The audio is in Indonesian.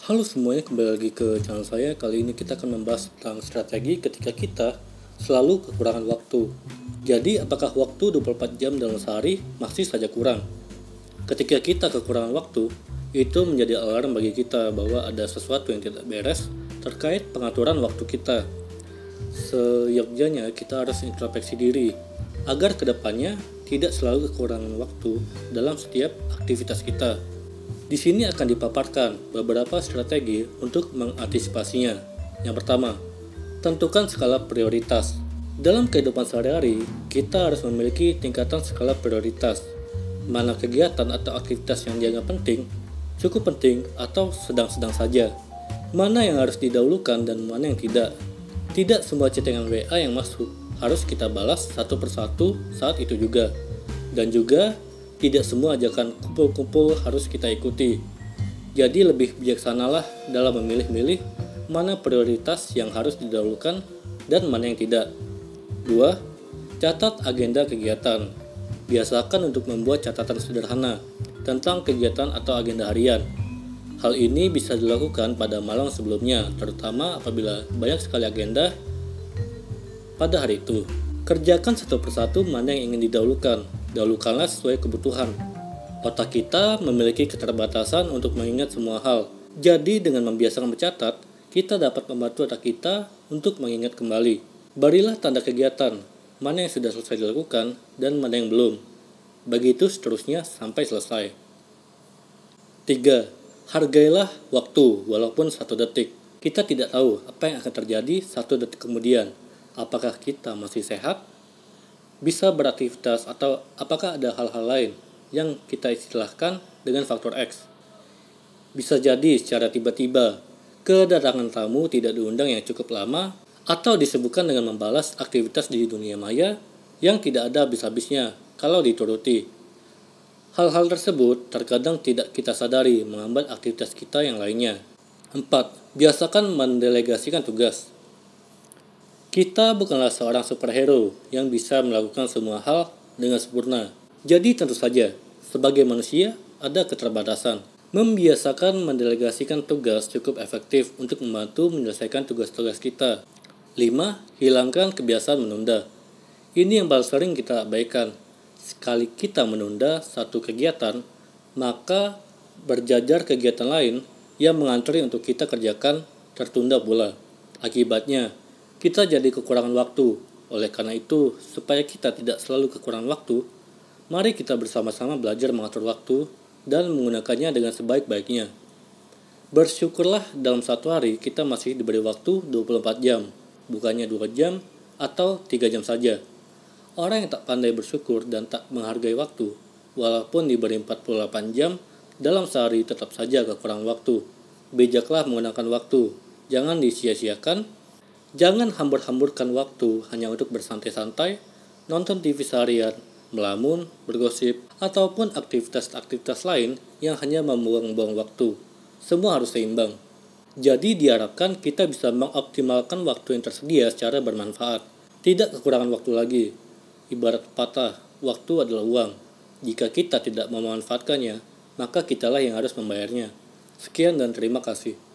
Halo semuanya, kembali lagi ke channel saya. Kali ini kita akan membahas tentang strategi ketika kita selalu kekurangan waktu. Jadi, apakah waktu 24 jam dalam sehari masih saja kurang? Ketika kita kekurangan waktu, itu menjadi alarm bagi kita bahwa ada sesuatu yang tidak beres terkait pengaturan waktu kita. Seyogyanya kita harus introspeksi diri agar ke depannya tidak selalu kekurangan waktu dalam setiap aktivitas kita. Di sini akan dipaparkan beberapa strategi untuk mengantisipasinya. Yang pertama, tentukan skala prioritas. Dalam kehidupan sehari-hari, kita harus memiliki tingkatan skala prioritas. Mana kegiatan atau aktivitas yang dianggap penting, cukup penting, atau sedang-sedang saja. Mana yang harus didahulukan dan mana yang tidak. Tidak semua chattingan WA yang masuk harus kita balas satu persatu saat itu juga. Dan juga tidak semua ajakan kumpul-kumpul harus kita ikuti. Jadi lebih bijaksanalah dalam memilih-milih mana prioritas yang harus didahulukan dan mana yang tidak. 2. Catat agenda kegiatan. Biasakan untuk membuat catatan sederhana tentang kegiatan atau agenda harian. Hal ini bisa dilakukan pada malam sebelumnya, terutama apabila banyak sekali agenda pada hari itu. Kerjakan satu persatu mana yang ingin didahulukan, dahulukanlah sesuai kebutuhan. Otak kita memiliki keterbatasan untuk mengingat semua hal. Jadi dengan membiasakan mencatat, kita dapat membantu otak kita untuk mengingat kembali. Barilah tanda kegiatan, mana yang sudah selesai dilakukan dan mana yang belum. Begitu seterusnya sampai selesai. 3. Hargailah waktu walaupun satu detik. Kita tidak tahu apa yang akan terjadi satu detik kemudian. Apakah kita masih sehat bisa beraktivitas atau apakah ada hal-hal lain yang kita istilahkan dengan faktor X. Bisa jadi secara tiba-tiba kedatangan tamu tidak diundang yang cukup lama atau disebutkan dengan membalas aktivitas di dunia maya yang tidak ada habis-habisnya kalau dituruti. Hal-hal tersebut terkadang tidak kita sadari menghambat aktivitas kita yang lainnya. 4. Biasakan mendelegasikan tugas. Kita bukanlah seorang superhero yang bisa melakukan semua hal dengan sempurna. Jadi tentu saja, sebagai manusia ada keterbatasan. Membiasakan mendelegasikan tugas cukup efektif untuk membantu menyelesaikan tugas-tugas kita. 5. Hilangkan kebiasaan menunda. Ini yang paling sering kita abaikan. Sekali kita menunda satu kegiatan, maka berjajar kegiatan lain yang mengantri untuk kita kerjakan tertunda pula. Akibatnya, kita jadi kekurangan waktu. Oleh karena itu, supaya kita tidak selalu kekurangan waktu, mari kita bersama-sama belajar mengatur waktu dan menggunakannya dengan sebaik-baiknya. Bersyukurlah dalam satu hari kita masih diberi waktu 24 jam, bukannya 2 jam atau 3 jam saja. Orang yang tak pandai bersyukur dan tak menghargai waktu, walaupun diberi 48 jam, dalam sehari tetap saja kekurangan waktu. Bijaklah menggunakan waktu, jangan disia-siakan Jangan hambur-hamburkan waktu hanya untuk bersantai-santai, nonton TV seharian, melamun, bergosip, ataupun aktivitas-aktivitas lain yang hanya membuang-buang waktu. Semua harus seimbang. Jadi diharapkan kita bisa mengoptimalkan waktu yang tersedia secara bermanfaat. Tidak kekurangan waktu lagi. Ibarat patah, waktu adalah uang. Jika kita tidak memanfaatkannya, maka kitalah yang harus membayarnya. Sekian dan terima kasih.